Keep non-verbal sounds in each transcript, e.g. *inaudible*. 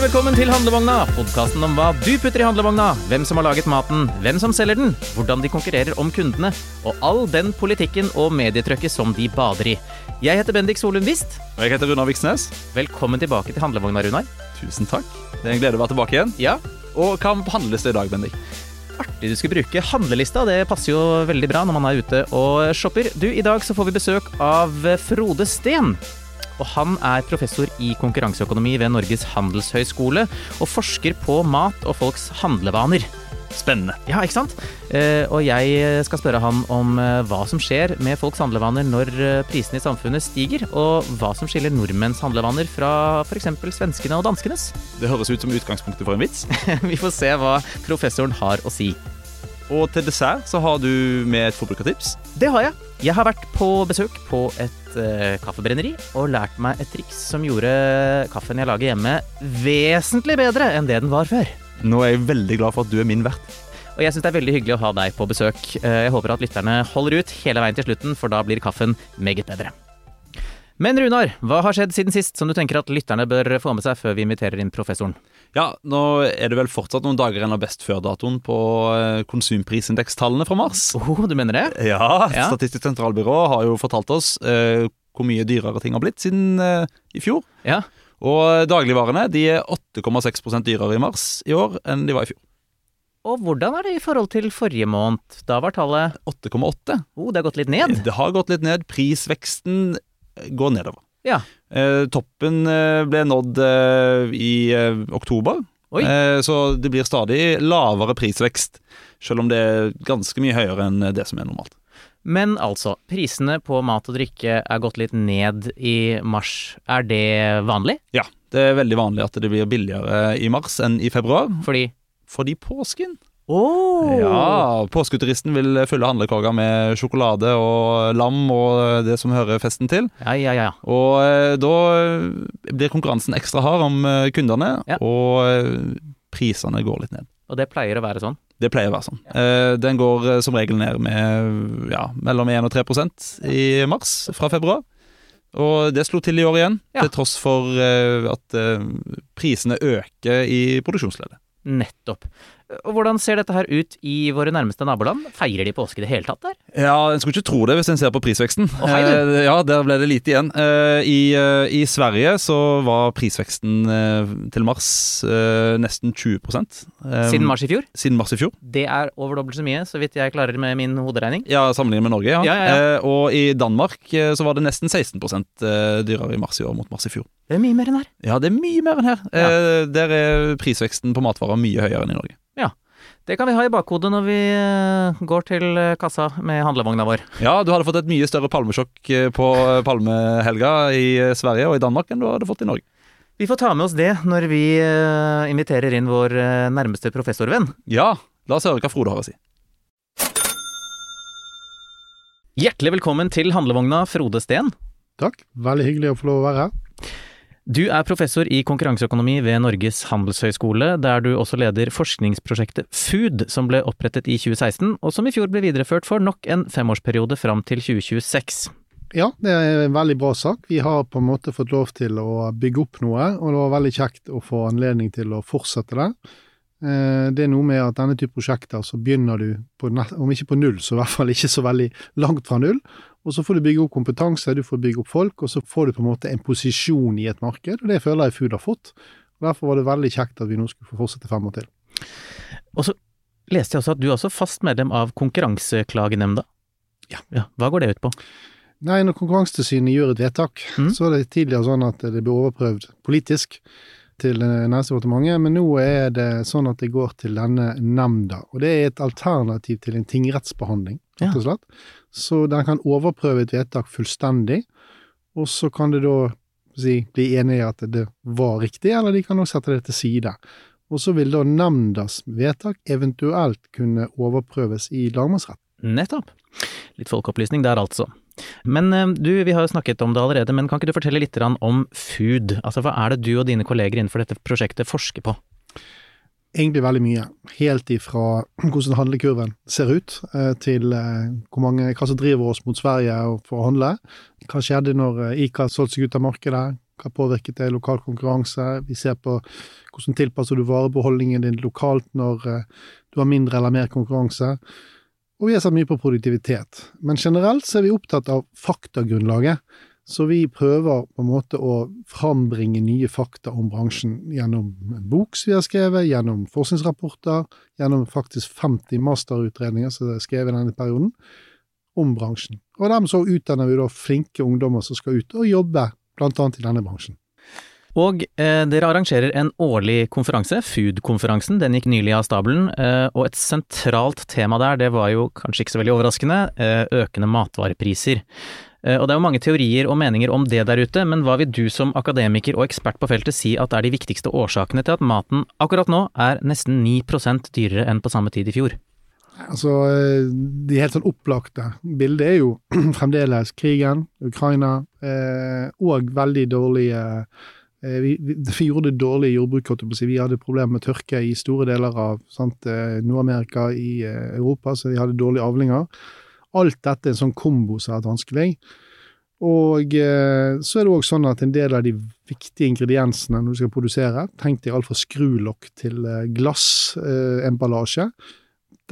Hjertelig velkommen til Handlevogna, podkasten om hva du putter i handlevogna, hvem som har laget maten, hvem som selger den, hvordan de konkurrerer om kundene, og all den politikken og medietrykket som de bader i. Jeg heter Bendik Solund Wist. Og jeg heter Runar Viksnes. Velkommen tilbake til Handlevogna, Runar. Tusen takk. Det er en glede å være tilbake igjen. Ja, Og hva handles det i dag, Bendik? artig du skulle bruke handlelista. Det passer jo veldig bra når man er ute og shopper. Du, i dag så får vi besøk av Frode Steen. Og han er professor i konkurranseøkonomi ved Norges handelshøyskole, og forsker på mat og folks handlevaner. Spennende. Ja, ikke sant? Eh, og jeg skal spørre han om eh, hva som skjer med folks handlevaner når eh, prisene i samfunnet stiger, og hva som skiller nordmenns handlevaner fra f.eks. svenskene og danskenes. Det høres ut som utgangspunktet for en vits. *laughs* Vi får se hva professoren har å si. Og til dessert så har du med et forbrukertips. Det har jeg. Jeg har vært på besøk på et eh, kaffebrenneri og lært meg et triks som gjorde kaffen jeg lager hjemme vesentlig bedre enn det den var før. Nå er jeg veldig glad for at du er min vert. Og jeg syns det er veldig hyggelig å ha deg på besøk. Uh, Jeg håper at lytterne holder ut hele veien til slutten, for da blir kaffen meget bedre. Men Runar, hva har skjedd siden sist som du tenker at lytterne bør få med seg før vi inviterer inn professoren? Ja, nå er det vel fortsatt noen dager igjen av best før-datoen på eh, konsumprisindekstallene fra mars. Oh, du mener det? Ja, Ja. Statistisk sentralbyrå har jo fortalt oss eh, hvor mye dyrere ting har blitt siden eh, i fjor. Ja. Og dagligvarene de er 8,6% dyrere i mars i år enn de var i fjor. Og hvordan er det i forhold til forrige måned? Da var tallet 8,8. Oh, det har gått litt ned. Det har gått litt ned. Prisveksten går nedover. Ja. Eh, toppen eh, ble nådd eh, i eh, oktober, eh, så det blir stadig lavere prisvekst. Selv om det er ganske mye høyere enn det som er normalt. Men altså, prisene på mat og drikke er gått litt ned i mars. Er det vanlig? Ja, det er veldig vanlig at det blir billigere i mars enn i februar, Fordi fordi påsken. Åh! Ja, Påsketuristen vil fylle handlekorga med sjokolade og lam og det som hører festen til. Ja, ja, ja. Og eh, da blir konkurransen ekstra hard om eh, kundene, Ja. og eh, prisene går litt ned. Og det pleier å være sånn. Det pleier å være sånn. Ja. Den går som regel ned med ja, mellom 1 og 3% i mars fra februar. Og det slo til i år igjen, Ja. til tross for at prisene øker i produksjonsleddet. Nettopp. Og hvordan ser dette her ut i våre nærmeste naboland? Feirer de påske i det hele tatt der? Ja, en skulle ikke tro det hvis en ser på prisveksten. Å, hei, du. Eh, ja, der ble det lite igjen. Eh, I, eh, I Sverige så var prisveksten eh, til mars nesten 20 eh, Siden mars i fjor? Siden mars i fjor. Det er over dobbelt så mye, så vidt jeg klarer med min hoderegning. Ja, sammenlignet med Norge, ja. Ja, ja, ja. og i Danmark så var det nesten 16 eh, dyrere i mars i år mot mars i fjor. Det er mye mer enn her. Ja, det er mye mer enn her. Der er prisveksten på matvarer mye høyere enn i Norge. Det kan vi ha i bakhodet når vi eh, går til eh, kassa med handlevogna vår. Ja, du hadde fått et mye større palmesjokk eh, på palmehelga i Sverige og i Danmark enn du hadde fått i Norge. Vi får ta med oss det når vi inviterer inn vår nærmeste professorvenn. Ja, la oss høre hva Frode har å si. Hjertelig velkommen til handlevogna, Frode Steen. Takk. Veldig hyggelig å få lov å være her. Du er professor i konkurranseøkonomi ved Norges handelshøyskole, der du også leder forskningsprosjektet Food, som ble opprettet i 2016, og som i fjor ble videreført for nok en femårsperiode fram til 2026. Ja, det er en veldig bra sak. Vi har på en måte fått lov til å bygge opp noe, og det var veldig kjekt å få anledning til å fortsette det. Eh, Det er noe med at denne type prosjekter, så begynner du, på, om ikke på null, så i hvert fall ikke så veldig langt fra null. Og så får du bygge opp kompetanse, du får bygge opp folk, og så får du på en måte en posisjon i et marked. Og det føler jeg Food har fått. Og Derfor var det veldig kjekt at vi nå skulle få fortsette fem år til. Og så leste jeg også at du er også fast medlem av Konkurranseklagenemnda. Ja. Hva går det ut på? Nei, når Konkurransetilsynet gjør et vedtak, Mm. så var det tidligere sånn at det ble overprøvd politisk til Næringsdepartementet, men nå er det sånn at det går til denne nemnda. Og det er et alternativ til en tingrettsbehandling, rett og slett. Så den kan overprøve et vedtak fullstendig, og så kan det da si, bli enige i at det var riktig, eller de kan også sette det til side. Og så vil da nemndas vedtak eventuelt kunne overprøves i lagmannsrett. Nettopp. Litt folkeopplysning der, altså. Men eh, du, vi har jo snakket om det allerede, men kan ikke du fortelle litt om food? Altså, hva er det du og dine kolleger innenfor dette prosjektet forsker på? Egentlig veldig mye. Helt ifra hvordan handlekurven ser ut, eh, til eh, hvor mange, hva som driver oss mot Sverige for å handle. Hva skjedde når eh, ICA solgte seg ut av markedet? Hva påvirket det lokal konkurranse? Vi ser på hvordan tilpasser du varebeholdningen din lokalt når du har mindre eller mer konkurranse. Og vi har sett mye på produktivitet. Men generelt så er vi opptatt av faktagrunnlaget. Så vi prøver på en måte å frambringe nye fakta om bransjen gjennom en bok som vi har skrevet, gjennom forskningsrapporter, gjennom faktisk 50 masterutredninger som er skrevet i denne perioden, om bransjen. Og dermed så utdanner vi da flinke ungdommer som skal ut og jobbe, blant annet i denne bransjen. Og eh, dere arrangerer en årlig konferanse, Food-konferansen. Den gikk nylig av stabelen. Eh, og et sentralt tema der, det var jo kanskje ikke så veldig overraskende, eh, økende matvarepriser. Eh, og det er jo mange teorier og meninger om det der ute, men hva vil du som akademiker og ekspert på feltet si at er de viktigste årsakene til at maten akkurat nå er nesten 9% dyrere enn på samme tid i fjor? Altså, eh, De helt sånn opplagte bildet er jo *clears throat* fremdeles krigen, Ukraina, eh, og veldig dårlige Eh, vi, vi, *laughs* gjorde det dårlig i jordbruket. Vi hadde problemer med tørke i store deler av eh, Nord-Amerika, i Europa, så vi hadde dårlige avlinger. Alt dette er en sånn kombo som har vært vanskelig. Og så er det òg sånn at en del av de viktige ingrediensene når du skal produsere, tenk deg alt fra skrulokk til glassemballasje,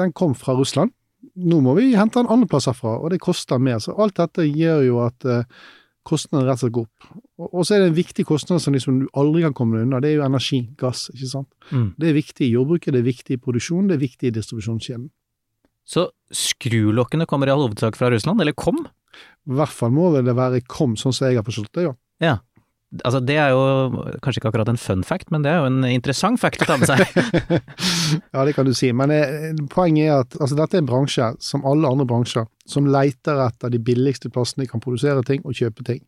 den kom fra Russland. Nå må vi hente den andre plasser fra, og det koster mer. Så alt dette gjør jo at kostnadene rett og slett går opp. Og, så er det en viktig kostnad som liksom du aldri kan komme unna, det er jo energi, gass, ikke sant. Mm. Det er viktig i jordbruket, det er viktig i produksjon, det er viktig i distribusjonskjeden. Så skrulokkene kommer i all hovedsak fra Russland, eller kom? I hvert fall må vel det være kom, sånn som jeg har forstått det, ja. ja. Altså, det er jo kanskje ikke akkurat en fun fact, men det er jo en interessant fact å ta med seg. *laughs* ja, det kan du si. Men eh, poenget er at altså, dette er en bransje, som alle andre bransjer, som leiter etter de billigste plassene de kan produsere ting og kjøpe ting.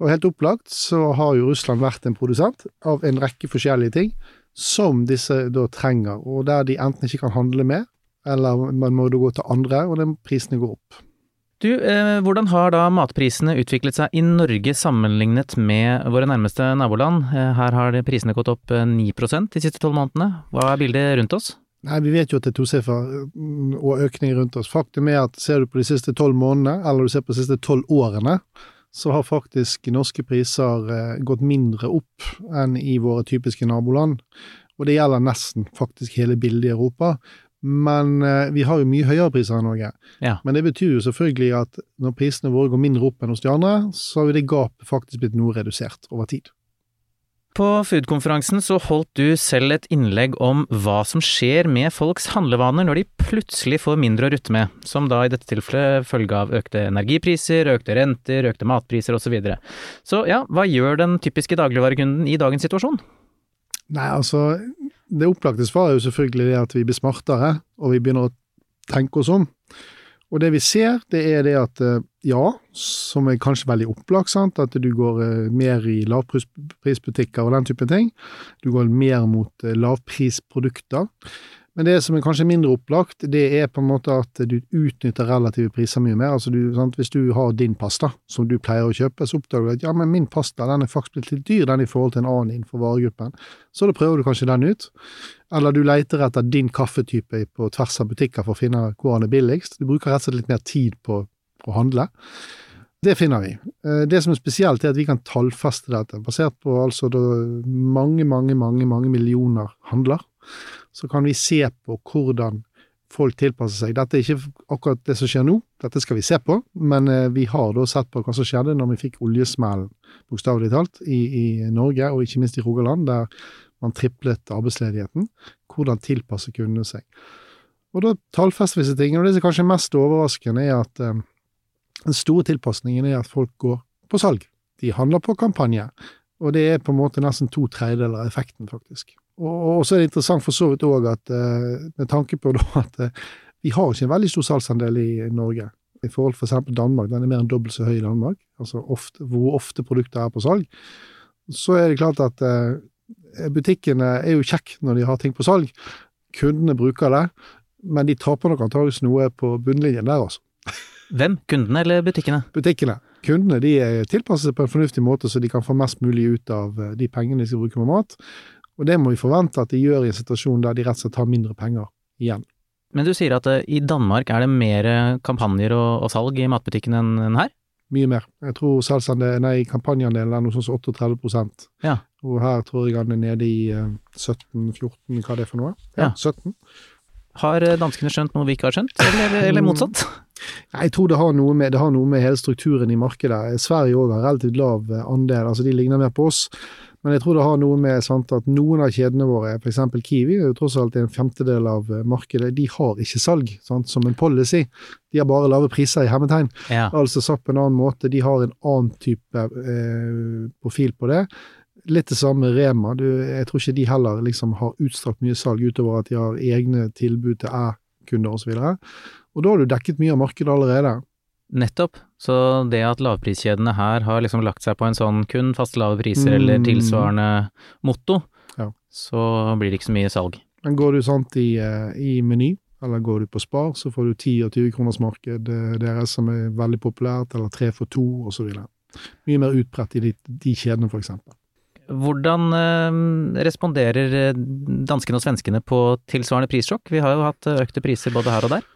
Og helt opplagt så har jo Russland vært en produsent av en rekke forskjellige ting som disse da trenger, og der de enten ikke kan handle med, eller man må gå til andre, og den prisene går opp. Du, eh, hvordan har da matprisene utviklet seg i Norge sammenlignet med våre nærmeste naboland? Eh, her har prisene gått opp 9 eh, de siste tolv månedene. Hva er bildet rundt oss? Nei, Vi vet jo at det er tosiffer mm, og økning rundt oss. Faktum er at ser du på de siste tolv månedene, eller du ser på de siste tolv årene, så har faktisk norske priser eh, gått mindre opp enn i våre typiske naboland. Og det gjelder nesten faktisk hele bildet i Europa. Men eh, vi har jo mye høyere priser enn Norge. Ja. Men det betyr jo selvfølgelig at når prisene våre går mindre opp enn hos de andre, så har jo det gapet faktisk blitt noe redusert over tid. På Food-konferansen så holdt du selv et innlegg om hva som skjer med folks handlevaner når de plutselig får mindre å rutte med, som da i dette tilfellet følge av økte energipriser, økte renter, økte matpriser osv. Så, videre. så ja, hva gjør den typiske dagligvarekunden i dagens situasjon? Nei, altså det opplagte svaret er jo selvfølgelig det at vi blir smartere, og vi begynner å tenke oss om. Og det vi ser, det er det at eh, ja, som er kanskje veldig opplagt, sant? at du går eh, mer i lavprisbutikker og den type ting. Du går mer mot eh, lavprisprodukter. Men det som er kanskje mindre opplagt, det er på en måte at du utnytter relative priser mye mer. Altså du, sant, Hvis du har din pasta, som du pleier å kjøpe, så oppdager du at ja, men min pasta den er faktisk blitt litt dyr den i forhold til en annen innenfor varegruppen. Så da prøver du kanskje den ut. Eller du leter etter din kaffetype på tvers av butikker for å finne hvor den er billigst. Du bruker rett og slett litt mer tid på å handle. Det finner vi. Eh, det som er spesielt, er at vi kan tallfeste dette, basert på altså mange, mange, mange, mange millioner handler så kan vi se på hvordan folk tilpasser seg. Dette er ikke akkurat det som skjer nå, dette skal vi se på, men eh, vi har da sett på hva som skjedde når vi fikk oljesmellen, bokstavelig talt, i, i, Norge, og ikke minst i Rogaland, der man triplet arbeidsledigheten. Hvordan tilpasser kundene seg? Og da tallfester vi disse tingene, og det som kanskje er mest overraskende, er at eh, den store tilpasningen er at folk går på salg. De handler på kampanje, og det er på en måte nesten to tredjedeler av effekten, faktisk. Og, så er det interessant for så vidt òg at eh, med tanke på at eh, vi har ikke en veldig stor salgsandel i Norge. I forhold til f.eks. Danmark, den er mer enn dobbelt så høy i Danmark, altså ofte, hvor ofte produkter er på salg. Så er det klart at eh, butikkene er jo kjekke når de har ting på salg. Kundene bruker det, men de taper nok antakeligvis noe på bunnlinjen der, altså. Hvem? Kundene eller butikkene? Butikkene. Kundene de tilpasser seg på en fornuftig måte, så de kan få mest mulig ut av de pengene de skal bruke på mat. Og det må vi forvente at de gjør i en situasjon der de rett og slett har mindre penger igjen. Men du sier at uh, i Danmark er det mer kampanjer og, og salg i matbutikken enn her? mye mer. Jeg tror kampanjeandelen er noe sånn som 38% Ja. Og her tror jeg han er nede i eh, 17-14, hva det er for noe. Ja. 17. Har eh, danskene skjønt noe vi ikke har skjønt, eller, eller motsatt? Jeg tror det har, med, det har noe med hele strukturen i markedet. Sverige òg har relativt lav eh, andel, altså de ligner mer på oss. Men jeg tror det har noe med sant, at noen av kjedene våre, f.eks. Kiwi, er jo tross alt en femtedel av eh, markedet, de har ikke salg sant, som en policy. De har bare lave priser i hermetegn. Ja. Altså sagt på en annen måte, de har en annen type eh, profil på det. Litt det samme Rema. Du, jeg tror ikke de heller liksom har utstrakt mye salg utover at de har egne tilbud til æ-kunder osv. Og, og da har du dekket mye av markedet allerede. Nettopp. Så det at lavpriskjedene her har liksom lagt seg på en sånn kun faste lave priser eller Mm. tilsvarende motto, Ja. så blir det ikke så mye salg. Men går du sant i, eh, i Meny, eller går du på Spar, så får du 10 og 20 kroners marked eh, deres som er veldig populært, eller 3 for 2 osv. Mye mer utbredt i de, de kjedene, eksempel. Hvordan eh, responderer eh, danskene og svenskene på tilsvarende prissjokk? Vi har jo hatt eh, økte priser både her og der.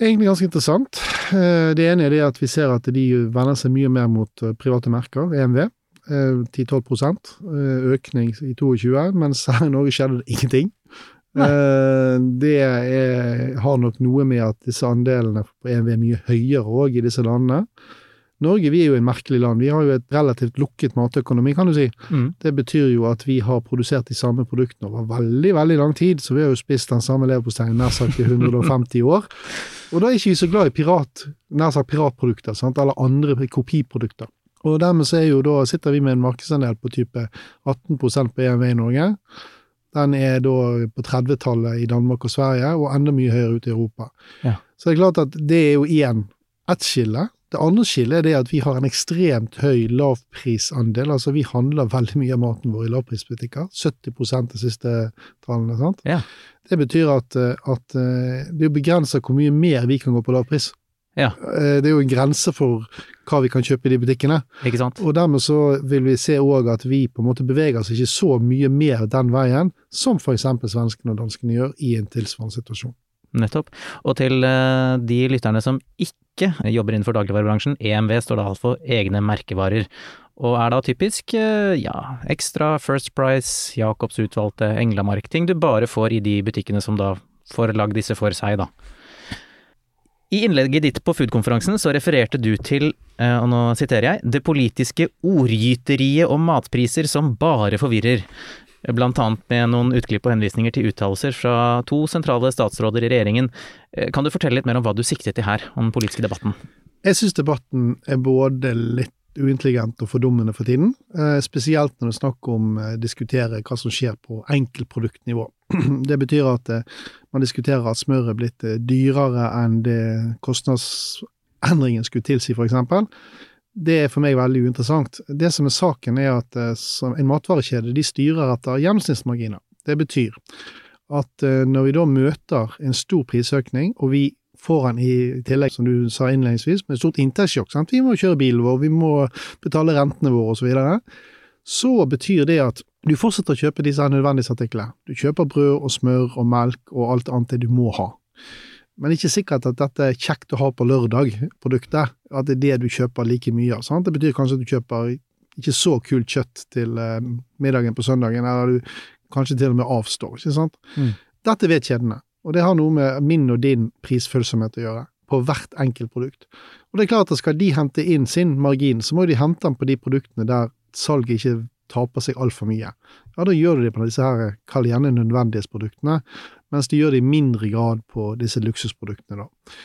Egentlig ganske interessant. Det ene er det at vi ser at de vender seg mye mer mot private merker, EMV. eh, 10-12 eh, økning i 22, mens her i Norge skjedde det ingenting. Nei. Det er, har nok noe med at disse andelene på EMV er mye høyere òg i disse landene. Norge vi er jo en merkelig land. Vi har jo et relativt lukket matøkonomi, kan du si. Mm. Det betyr jo at vi har produsert de samme produktene over veldig veldig lang tid, så vi har jo spist den samme leverposteien nær sagt i 150 år. Og da er ikke vi så glad i pirat, nær sagt piratprodukter, sant? eller andre kopiprodukter. Og dermed så er jo da, sitter vi med en markedsandel på type 18 på EMV i Norge. Den er da på 30-tallet i Danmark og Sverige, og enda mye høyere ute i Europa. Ja. Så det er klart at det er jo igjen ett skille. Det andre skillet er det at vi har en ekstremt høy lavprisandel. Altså vi handler veldig mye av maten vår i lavprisbutikker. 70 de siste tallene. sant? Ja. Det betyr at, eh, at eh, det er begrensa hvor mye mer vi kan gå på lavpris. Ja. Eh, Det er jo en grense for hva vi kan kjøpe i de butikkene. Ikke sant? Og dermed så vil vi se òg at vi på en måte beveger oss ikke så mye mer den veien som f.eks. svenskene og danskene gjør i en tilsvarende situasjon. Nettopp. Og til eh, de lytterne som ikke jobber innenfor dagligvarebransjen, EMV står da alt for egne merkevarer. Og er da typisk eh, ja, Extra, First Price, Jacobs utvalgte, Englamark, ting du bare får i de butikkene som da får lagd disse for seg, da. I innlegget ditt på Food-konferansen så refererte du til, eh, og nå siterer jeg, det politiske ordgyteriet om matpriser som bare forvirrer. Annet med noen utklipp og henvisninger til uttalelser fra to sentrale statsråder i regjeringen. Eh, Kan du fortelle litt mer om hva du siktet til her, om den politiske debatten? Jeg syns debatten er både litt uintelligent og fordummende for tiden. Eh, spesielt når det er snakk om å diskutere hva som skjer på enkeltproduktnivå. *clears throat* Det betyr at eh, man diskuterer at smør er blitt eh, dyrere enn det kostnadsendringen skulle tilsi, f.eks. Det er for meg veldig uinteressant. Det som er saken, er at eh, en matvarekjede de styrer etter gjennomsnittsmarginer. Det betyr at eh, når vi da møter en stor prisøkning, og vi får den i tillegg, som du sa innledningsvis, med stort inntektssjokk. Vi må kjøre bilen vår, vi må betale rentene våre osv. Så, videre, så betyr det at du fortsetter å kjøpe disse nødvendighetsartiklene. Du kjøper brød og smør og melk og alt annet det du må ha. Men det er ikke sikkert at dette er kjekt å ha på lørdag-produktet, at det er det du kjøper like mye av. Sant? Det betyr kanskje at du kjøper ikke så kult kjøtt til eh, middagen på søndagen, eller du kanskje til og med avstår. ikke sant? Mm. Dette vet kjedene, og det har noe med min og din prisfølsomhet å gjøre på hvert enkelt produkt. Og det er klart at skal de hente inn sin margin, så må de hente den på de produktene der salget ikke taper seg altfor mye. Ja, da gjør du det på disse her, kall gjerne nødvendighetsproduktene, mens de gjør det i mindre grad på disse luksusproduktene, da.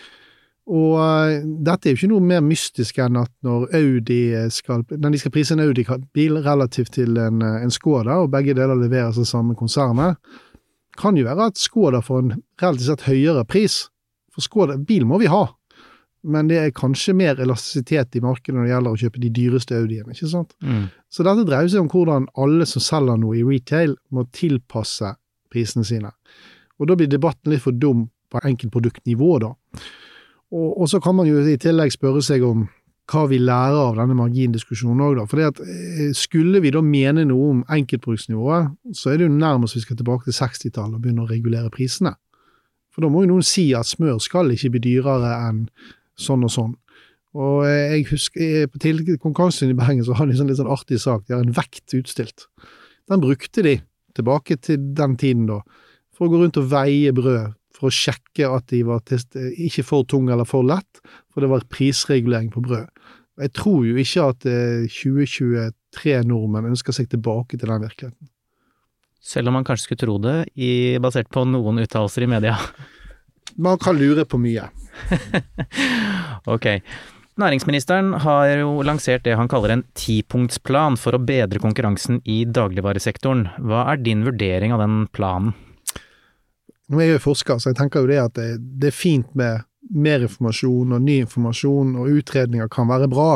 Og eh, dette er jo ikke noe mer mystisk enn at når Audi skal, når de skal prise en Audi-bil relativt til en, eh, en Skoda, og begge deler leveres av samme konsernet, kan jo være at Skoda får en relativt sett høyere pris. For Skoda, bil må vi ha, men det er kanskje mer elastisitet i markedet når det gjelder å kjøpe de dyreste Audiene, ikke sant? Mm. Så dette dreier seg om hvordan alle som selger noe i retail, må tilpasse prisene sine. Og da blir debatten litt for dum på enkeltproduktnivå, da. Og, og så kan man jo i tillegg spørre seg om hva vi lærer av denne margindiskusjonen òg, da. For at eh, skulle vi da mene noe om enkeltbruksnivået, så er det jo nærmest vi skal tilbake til 60-tallet og begynne å regulere prisene. For da må jo noen si at smør skal ikke bli dyrere enn sånn og sånn. Og jeg husker Til konkurransen i Bergen så har de en sånn litt sånn artig sak. De har en vekt utstilt. Den brukte de tilbake til den tiden, da, for å gå rundt og veie brød. For å sjekke at de var ikke for tunge eller for lett, for det var prisregulering på brød. Jeg tror jo ikke at 2023-nordmenn ønsker seg tilbake til den virkeligheten. Selv om man kanskje skulle tro det, i, basert på noen uttalelser i media? Man kan lure på mye. *laughs* ok. Næringsministeren har jo lansert det han kaller en tipunktsplan for å bedre konkurransen i dagligvaresektoren. Hva er din vurdering av den planen? Nå er jeg jo forsker, så jeg tenker jo det at det, det er fint med mer informasjon og ny informasjon, og utredninger kan være bra.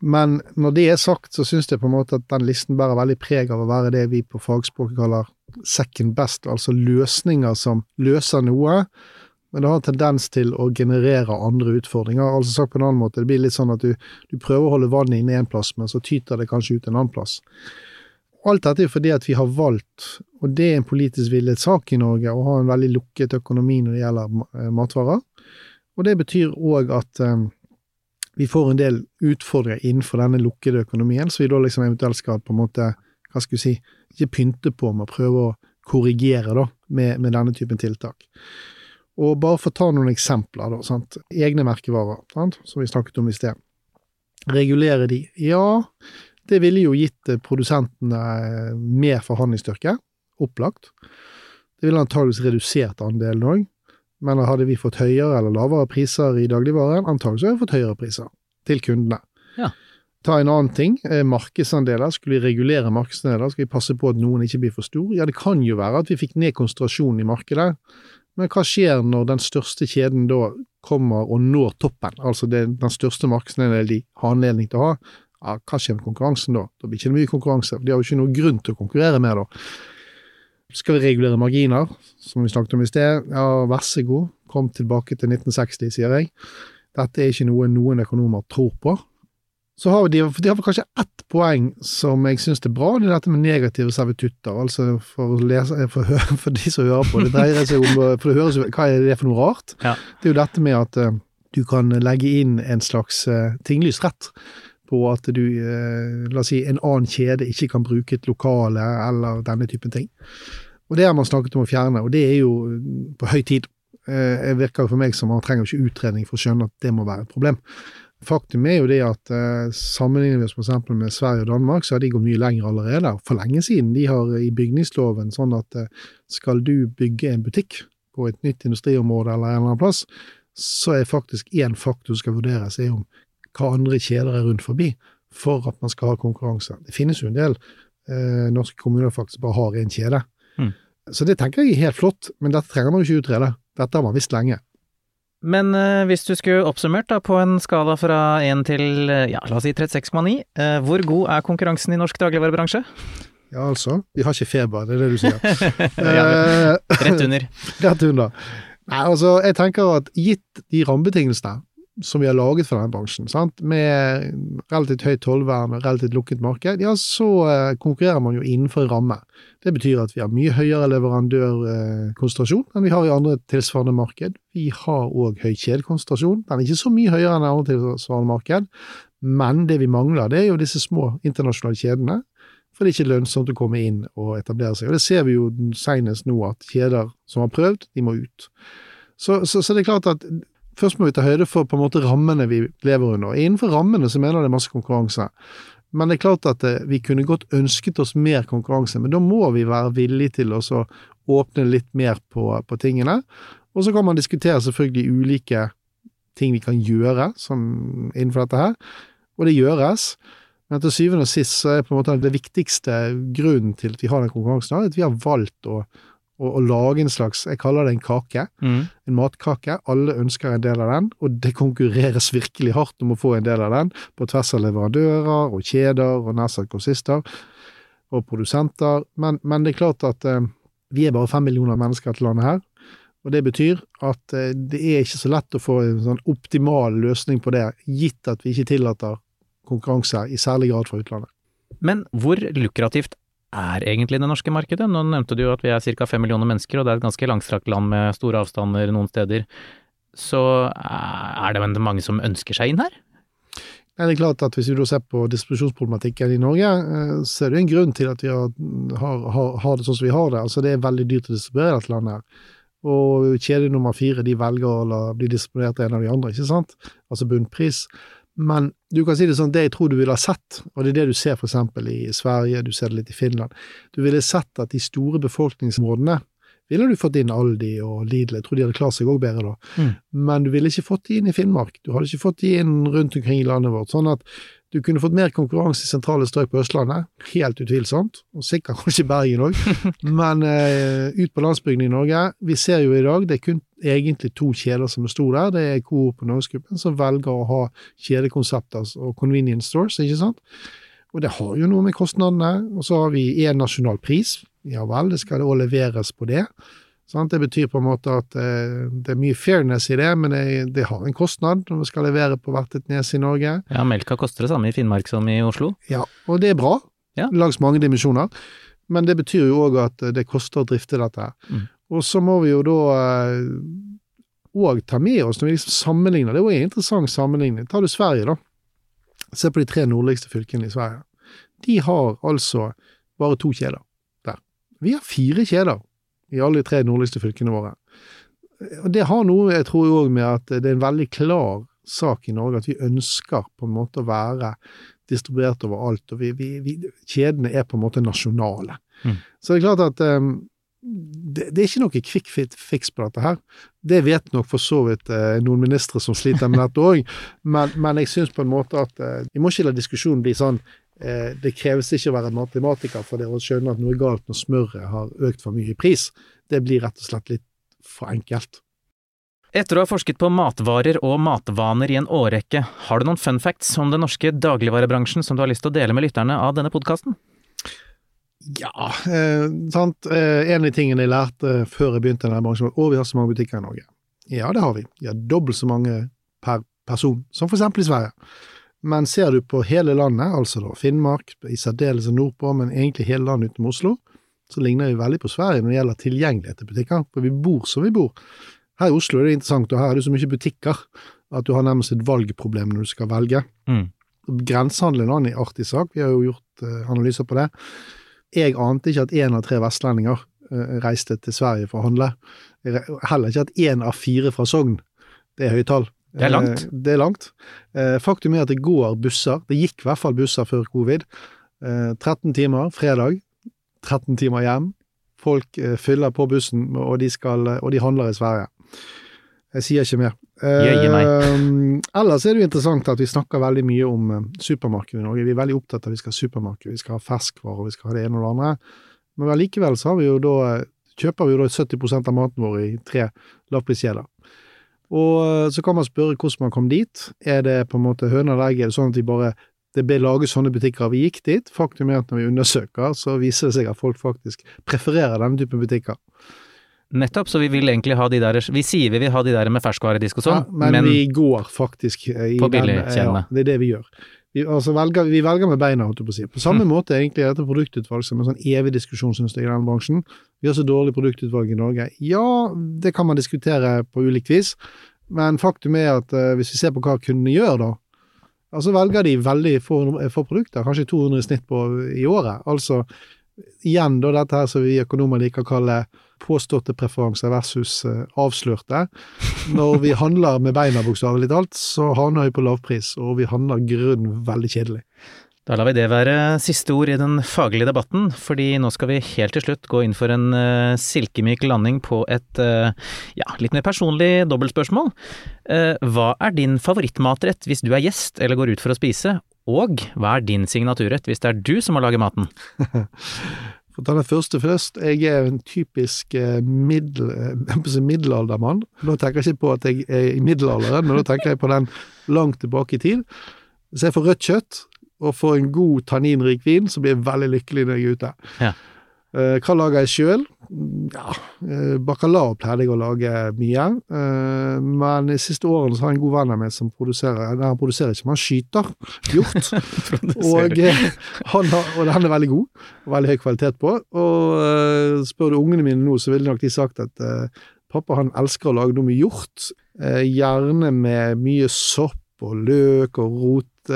Men når det er sagt, så syns jeg på en måte at den listen bærer veldig preg av å være det vi på fagspråket kaller second best, altså løsninger som løser noe, men det har en tendens til å generere andre utfordringer. Altså sagt på en annen måte, det blir litt sånn at du, du prøver å holde vannet inne en plass, men så tyter det kanskje ut en annen plass. Alt dette er fordi at vi har valgt, og det er en politisk villet sak i Norge, å ha en veldig lukket økonomi når det gjelder eh, matvarer. Og det betyr òg at um, vi får en del utfordringer innenfor denne lukkede økonomien, så vi da liksom eventuelt skal på en måte, hva skal vi si, ikke pynte på med å prøve å korrigere da, med, med denne typen tiltak. Og bare for å ta noen eksempler, da, sant? egne merkevarer, sant? som vi snakket om i sted. Regulere de? Ja, det ville jo gitt produsentene mer forhandlingsstyrke, opplagt. Det ville antageligvis redusert andelen òg, men hadde vi fått høyere eller lavere priser i dagligvaren, antakelig hadde vi fått høyere priser til kundene. Ja. Ta en annen ting, eh, markedsandeler. Skulle vi regulere markedsandeler, skal vi passe på at noen ikke blir for stor? Ja, det kan jo være at vi fikk ned konsentrasjonen i markedet, men hva skjer når den største kjeden da kommer og når toppen, altså det, den største markedsandelen de har anledning til å ha? Ja, hva skjer med konkurransen da? Da blir det ikke mye konkurranse, for de har jo ikke noen grunn til å konkurrere med da. Skal vi regulere marginer, som vi snakket om i sted? Ja, vær så god, kom tilbake til 1960, sier jeg. Dette er ikke noe noen økonomer tror på. Så har de, de har kanskje ett poeng som jeg syns er bra, det er dette med negative servitutter. Altså for, lese, for, for, de som hører på. Det dreier seg om For det høres jo Hva er det for noe rart? Ja. Det er jo dette med at uh, du kan legge inn en slags uh, tinglyst rett på at du, uh, la oss si, en annen kjede ikke kan bruke et lokale eller denne typen ting. Og det har man snakket om å fjerne, og det er jo på høy tid. Det virker for meg som man trenger ikke utredning for å skjønne at det må være et problem. Faktum er jo det at eh, sammenligner vi oss f.eks. med Sverige og Danmark, så har de gått mye lenger allerede, for lenge siden. De har i bygningsloven sånn at eh, skal du bygge en butikk på et nytt industriområde eller en eller annen plass, så er faktisk én faktor som skal vurderes, er om hva andre kjeder er rundt forbi, for at man skal ha konkurranse. Det finnes jo en del eh, norske kommuner faktisk bare har én kjede. Mm. Så det tenker jeg er helt flott, men dette trenger man jo ikke utrede. Dette har man visst lenge. Men eh, hvis du skulle oppsummert da, på en skala fra 1 til eh, ja, la oss si 36,9, eh, hvor god er konkurransen i norsk dagligvarebransje? Ja, altså. Vi har ikke feber, det er det du sier. *laughs* ja, rett under. *laughs* Rett under. Nei, altså, jeg tenker at gitt de rammebetingelsene som vi har laget for denne bransjen, sant? med relativt høyt tollvern og relativt lukket marked, ja, så eh, konkurrerer man jo innenfor ramme. Det betyr at vi har mye høyere leverandørkonsentrasjon enn vi har i andre tilsvarende marked. Vi har òg høy kjedekonsentrasjon. Den er ikke så mye høyere enn i andre tilsvarende marked, men det vi mangler, det er jo disse små internasjonale kjedene. For det er ikke lønnsomt å komme inn og etablere seg. Og det ser vi jo senest nå, at kjeder som har prøvd, de må ut. Så, så, så det er klart at først må vi ta høyde for på en måte rammene vi lever under. Innenfor rammene så mener jeg det er masse konkurranse. Men det er klart at eh, vi kunne godt ønsket oss mer konkurranse, men da må vi være villige til å åpne litt mer på, på tingene. Og så kan man diskutere selvfølgelig ulike ting vi kan gjøre som, innenfor dette her, og det gjøres. Men til syvende og sist så er på en måte det viktigste grunnen til at vi har den konkurransen, at vi har valgt å, å, og, lage en slags Jeg kaller det en kake. Mm. En matkake. Alle ønsker en del av den, og det konkurreres virkelig hardt om å få en del av den, på tvers av leverandører og kjeder og nær sagt grossister og produsenter. Men, men, det er klart at eh, vi er bare fem millioner mennesker i dette landet her. Og det betyr at eh, det er ikke så lett å få en sånn optimal løsning på det, gitt at vi ikke tillater konkurranse i særlig grad fra utlandet. Men hvor lukrativt er egentlig det norske markedet? Nå nevnte du jo at vi er ca. fem millioner mennesker, og det er et ganske langstrakt land med store avstander noen steder. Så er det mange som ønsker seg inn her? Det er klart at Hvis vi ser på distribusjonsproblematikken i Norge, eh, så er det en grunn til at vi har, har, har det sånn som vi har det. Altså Det er veldig dyrt å distribuere dette landet. her. Og kjede nummer fire de velger å bli distribuert av en av de andre, ikke sant? Altså bunnpris. Men du kan si det sånn, det jeg tror du ville ha sett, og det er det du ser for eksempel i Sverige, du ser det litt i Finland, du ville sett at de store befolkningsområdene ville du fått inn Aldi og Lidl, jeg tror de hadde klart seg òg bedre da, Mm. men du ville ikke fått de inn i Finnmark, du hadde ikke fått de inn rundt omkring i landet vårt, sånn at du kunne fått mer konkurranse i sentrale strøk på Østlandet, helt utvilsomt, og sikkert kanskje Bergen òg, *laughs* men uh, ut på landsbygden i Norge, vi ser jo i dag, det er kun egentlig to kjeder som sto der, det er Coop og Norgesgruppen som velger å ha kjedekonsepter og convenience stores, ikke sant? Og det har jo noe med kostnadene, og så har vi én nasjonal pris, ja vel, det skal også leveres på det. Sant? Det betyr på en måte at eh, det er mye fairness i det, men det, det har en kostnad når vi skal levere på hvert et nes i Norge. Ja, melka koster det samme i Finnmark som i Oslo. Ja, og det er bra, Ja. langs mange dimensjoner. Men det betyr jo òg at det koster å drifte dette. Mm. Og så må vi jo da òg ta med oss, når vi liksom sammenligner, det er jo en interessant sammenligning. Tar du Sverige, da. Se på de tre nordligste fylkene i Sverige. De har altså bare to kjeder der. Vi har fire kjeder i alle de tre nordligste fylkene våre. Og Det har noe, jeg tror òg, med at det er en veldig klar sak i Norge at vi ønsker på en måte å være distribuert overalt, og vi, vi, vi, kjedene er på en måte nasjonale. Mm. Så det er klart at um, det, det er ikke noe quick fix på dette her. Det vet nok for så vidt eh, noen ministre som sliter med dette òg, men, men jeg syns på en måte at eh, vi må ikke la diskusjonen bli sånn eh, det kreves ikke å være matematiker for det å skjønne at noe er galt når smøret har økt for mye i pris. Det blir rett og slett litt for enkelt. Etter å ha forsket på matvarer og matvaner i en årrekke, har du noen fun facts om den norske dagligvarebransjen som du har lyst til å dele med lytterne av denne podkasten? Ja, eh, sant. Eh, en av de tingene jeg lærte før jeg begynte i denne bransjen, var at vi har så mange butikker i Norge. Ja, det har vi. Vi har dobbelt så mange per person som for eksempel i Sverige. Men ser du på hele landet, altså da Finnmark, i særdeleshet nordpå, men egentlig hele landet utenom Oslo, så ligner vi veldig på Sverige når det gjelder tilgjengelighet til butikker. For vi bor som vi bor. Her i Oslo er det interessant, og her er det så mye butikker at du har nærmest et valgproblem når du skal velge. Mm. Grensehandel er en annen artig sak, vi har jo gjort eh, analyser på det. Jeg ante ikke at én av tre vestlendinger eh, reiste til Sverige for å handle. Heller ikke at én av fire fra Sogn. Det er høye tall. Det er langt. Eh, Det er langt. Eh, Faktum er at det går busser. Det gikk i hvert fall busser før covid. Eh, 13 timer fredag, 13 timer hjem. Folk eh, fyller på bussen, og de, skal, og de handler i Sverige. Jeg sier ikke mer. Uh, Eh, ellers er det jo interessant at vi snakker veldig mye om eh, supermarked i Norge. Vi er veldig opptatt av at vi skal ha supermarked, vi skal ha ferskvarer, vi skal ha det ene og det andre. Men allikevel så har vi jo da, kjøper vi jo da 70% av maten vår i tre lavpriskjeder. Og eh, så kan man spørre hvordan man kom dit. Er det på en måte høna eller egget? Er det sånn at de bare det ble laget sånne butikker, vi gikk dit. Faktum er at når vi undersøker, så viser det seg at folk faktisk prefererer denne typen butikker. Nettopp, så vi vil egentlig ha de der Vi sier vi vil ha de der med ferskvaredisk og sånn, Ja, men, vi går faktisk eh, i På den- billigkjedene. Ja, det er det vi gjør. Vi, altså velger, vi velger med beina, holdt jeg på å si. På samme måte egentlig er dette produktutvalg som en sånn evig diskusjon, synes jeg, i denne bransjen. Vi har så dårlig produktutvalg i Norge. Ja, det kan man diskutere på ulikt vis, men faktum er at uh, hvis vi ser på hva kundene gjør, da, altså velger de veldig få, få produkter, kanskje 200 i snitt på i året. Altså igjen da dette her som vi økonomer liker å kalle påståtte preferanser versus eh, avslørte. Når vi handler med beina, bokstavelig talt, så havner vi på lavpris, og vi handler grunn veldig kjedelig. Da lar vi det være siste ord i den faglige debatten, fordi nå skal vi helt til slutt gå inn for en uh, silkemyk landing på et uh, ja, litt mer personlig dobbeltspørsmål. Uh, hva er din favorittmatrett hvis du er gjest eller går ut for å spise, og hva er din signaturrett hvis det er du som må lage maten? *laughs* For å ta den første først, jeg er en typisk eh, middel, eh, middelaldermann. Nå tenker jeg ikke på at jeg er i middelalderen, men nå tenker jeg på den langt tilbake i tid. Hvis jeg får rødt kjøtt og får en god tanninrik vin, så blir jeg veldig lykkelig når jeg er ute. Ja. Eh, hva lager jeg sjøl? Ja, eh, bacalao pleide jeg å lage mye. Eh, men de siste årene så har jeg en god venn av meg som produserer Nei, han produserer ikke, men han skyter hjort. *laughs* og, han har, og den er veldig god, og veldig høy kvalitet på. Og spør du ungene mine nå, så ville nok de sagt at pappa han elsker å lage noe med hjort. Gjerne med mye sopp og løk og rot,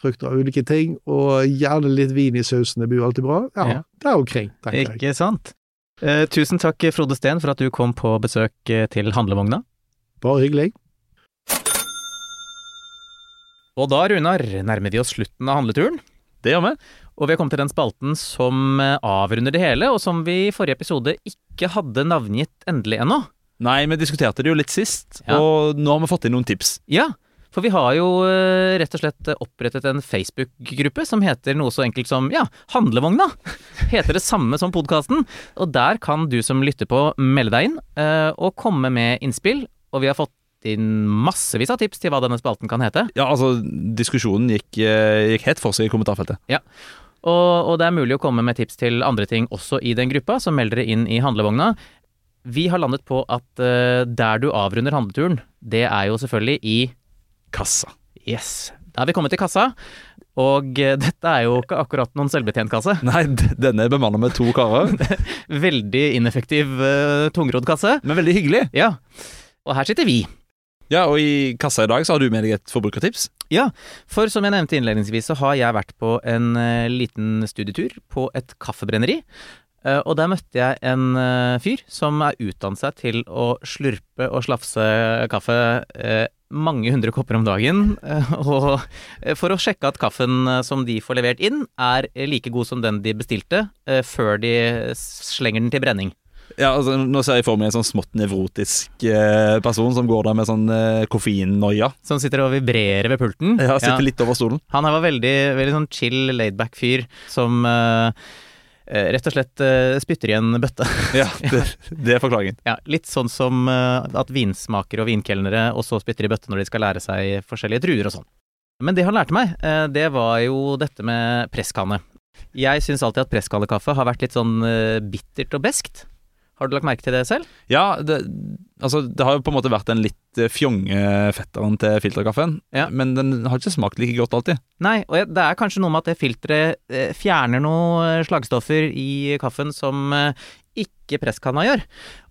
frukter av ulike ting, og gjerne litt vin i sausen. Det blir jo alltid bra. Ja, Ja. der omkring, tenker jeg. Ikke sant? Eh, tusen takk, Frode Steen, for at du kom på besøk eh, til handlevogna. Bare hyggelig. Og da, Runar, nærmer vi oss slutten av handleturen. Det gjør vi. Og vi har kommet til den spalten som eh, avrunder det hele, og som vi i forrige episode ikke hadde navngitt endelig ennå. Nei, vi diskuterte det jo litt sist, Ja. og nå har vi fått inn noen tips. Ja, for vi har jo eh, rett og slett opprettet en Facebook-gruppe som heter noe så enkelt som ja, Handlevogna. Heter det samme som podkasten. Og der kan du som lytter på melde deg inn eh, og komme med innspill. Og vi har fått inn massevis av tips til hva denne spalten kan hete. Ja, altså, diskusjonen gikk, eh, gikk helt for seg i kommentarfeltet. Og, og det er mulig å komme med tips til andre ting også i den gruppa, så meld dere inn i handlevogna. Vi har landet på at uh, der du avrunder handleturen, det er jo selvfølgelig i Kassa. Yes. Da er vi kommet til kassa, og eh, dette er jo ikke akkurat noen selvbetjent kasse. *laughs* Nei, denne er bemannet med to karer, *laughs* Veldig ineffektiv, uh, tungrodd kasse. men veldig hyggelig. Ja. Og her sitter vi. Ja, og i kassa i dag så har du med deg et forbrukertips. Ja, for som jeg nevnte innledningsvis, så har jeg vært på en uh, liten studietur på et kaffebrenneri. Uh, og der møtte jeg en uh, fyr som er utdannet seg til å slurpe og slafse kaffe eh, mange hundre kopper om dagen. eh, og eh, for å sjekke at kaffen eh, som de får levert inn, er like god som den de bestilte, før de slenger den til brenning. Ja, altså, Nå ser jeg for meg en sånn smått nevrotisk eh, person som går der med sånn eh, koffeinnoia. Som sitter og vibrerer ved pulten. Ja, sitter litt over stolen. Han her var veldig, veldig sånn chill, laidback fyr som eh, rett og slett eh, spytter i en bøtte. *laughs* Ja, det, det er forklaringen. ja, litt sånn som eh, at vinsmakere og vinkelnere også spytter i bøtte når de skal lære seg forskjellige druer og sånn. Men det han lærte meg, eh, det var jo dette med presskanne. Jeg syns alltid at presskannekaffe har vært litt sånn eh, bittert og beskt. Har du lagt merke til det selv? Ja, det, altså, det har jo på en måte vært den litt eh, fjonge fetteren til filterkaffen, Ja. men den har ikke smakt like godt alltid. Nei, og det er kanskje noe med at det filteret eh, fjerner noen slagstoffer i kaffen som eh, ikke presskanna gjør.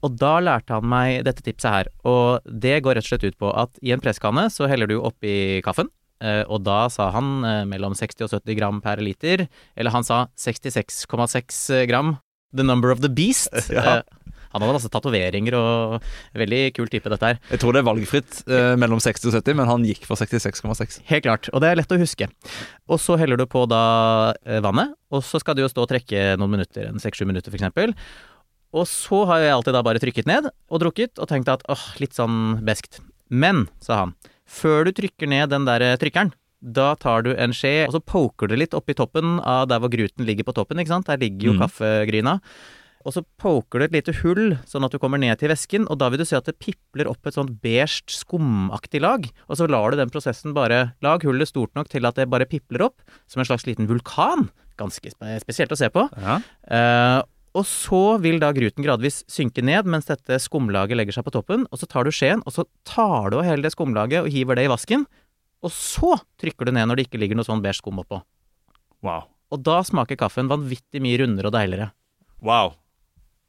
Og da lærte han meg dette tipset her, og det går rett og slett ut på at i en presskanne så heller du oppi kaffen. eh, Og da sa han eh, mellom 60 og 70 gram per liter, eller han sa 66,6 gram. The number of the beast. *laughs* Ja. Eh, Han hadde masse tatoveringer og veldig kul type, dette her. Jeg tror det er valgfritt eh, mellom 60 og 70, men han gikk for 66,6. Helt klart, og det er lett å huske. Og så heller du på da eh, vannet, og så skal du jo stå og trekke noen minutter, en seks-sju minutter for eksempel. Og så har jeg alltid da bare trykket ned og drukket og tenkt at åh, litt sånn beskt. Men, sa han, før du trykker ned den der eh, trykkeren, da tar du en skje, og så poker du litt oppi toppen av der hvor gruten ligger på toppen, ikke sant? Der ligger jo mm. kaffegryna. Og så poker du et lite hull, sånn at du kommer ned til væsken, og da vil du se at det pipler opp et sånt beige, skumaktig lag. Og så lar du den prosessen bare Lag hullet stort nok til at det bare pipler opp, som en slags liten vulkan. Ganske spesielt å se på. Ja. Uh, og så vil da gruten gradvis synke ned mens dette skumlaget legger seg på toppen, og så tar du skjeen, og så tar du av hele det skumlaget og hiver det i vasken, og så trykker du ned når det ikke ligger noe sånn beige skum oppå. Wow. Og da smaker kaffen vanvittig mye rundere og deiligere. wow.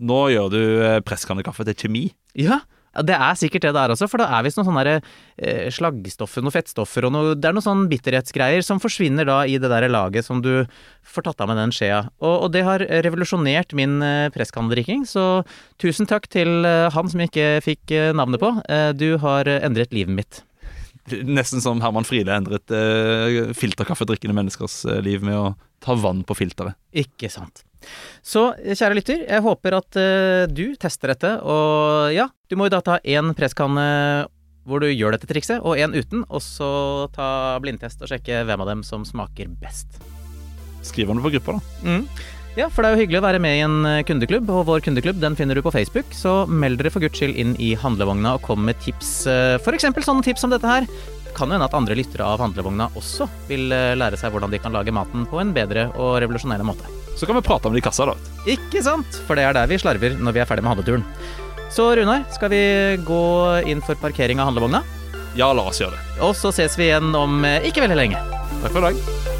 Nå gjør du eh, presskannekaffe til kjemi. Ja, ja, det er sikkert det det er også, for det er visst noen sånne eh, slaggstoffer, noen fettstoffer og noe Det er noen sånn bitterhetsgreier som forsvinner da i det der laget som du får tatt av med den skjea. Og, og det har revolusjonert min eh, presskannedrikking, så tusen takk til eh, han som jeg ikke fikk eh, navnet på. Du har endret livet mitt. Nesten som Herman Friele endret eh, filterkaffedrikkende menneskers eh, liv med å ta vann på filteret. Ikke sant. Så kjære lytter, jeg håper at eh, du tester dette, og ja, du må jo da ta én presskanne hvor du gjør dette trikset, og én uten, og så ta blindtest og sjekke hvem av dem som smaker best. Skriv om det på gruppa, da. Mm. Ja, for det er jo hyggelig å være med i en eh, kundeklubb, og vår kundeklubb den finner du på Facebook, så meld dere for guds skyld inn i handlevogna og kom med tips, F.eks. for eksempel sånne tips som dette her. Kan jo hende at andre lyttere av handlevogna også vil eh, lære seg hvordan de kan lage maten på en bedre og revolusjonerende måte. Så kan vi prate om det i kassa, da. Ikke sant? For det er der vi slarver når vi er ferdig med handleturen. Så Runar, skal vi gå inn for parkering av handlevogna? Ja, la oss gjøre det. Og så ses vi igjen om eh, ikke veldig lenge. Takk for i dag.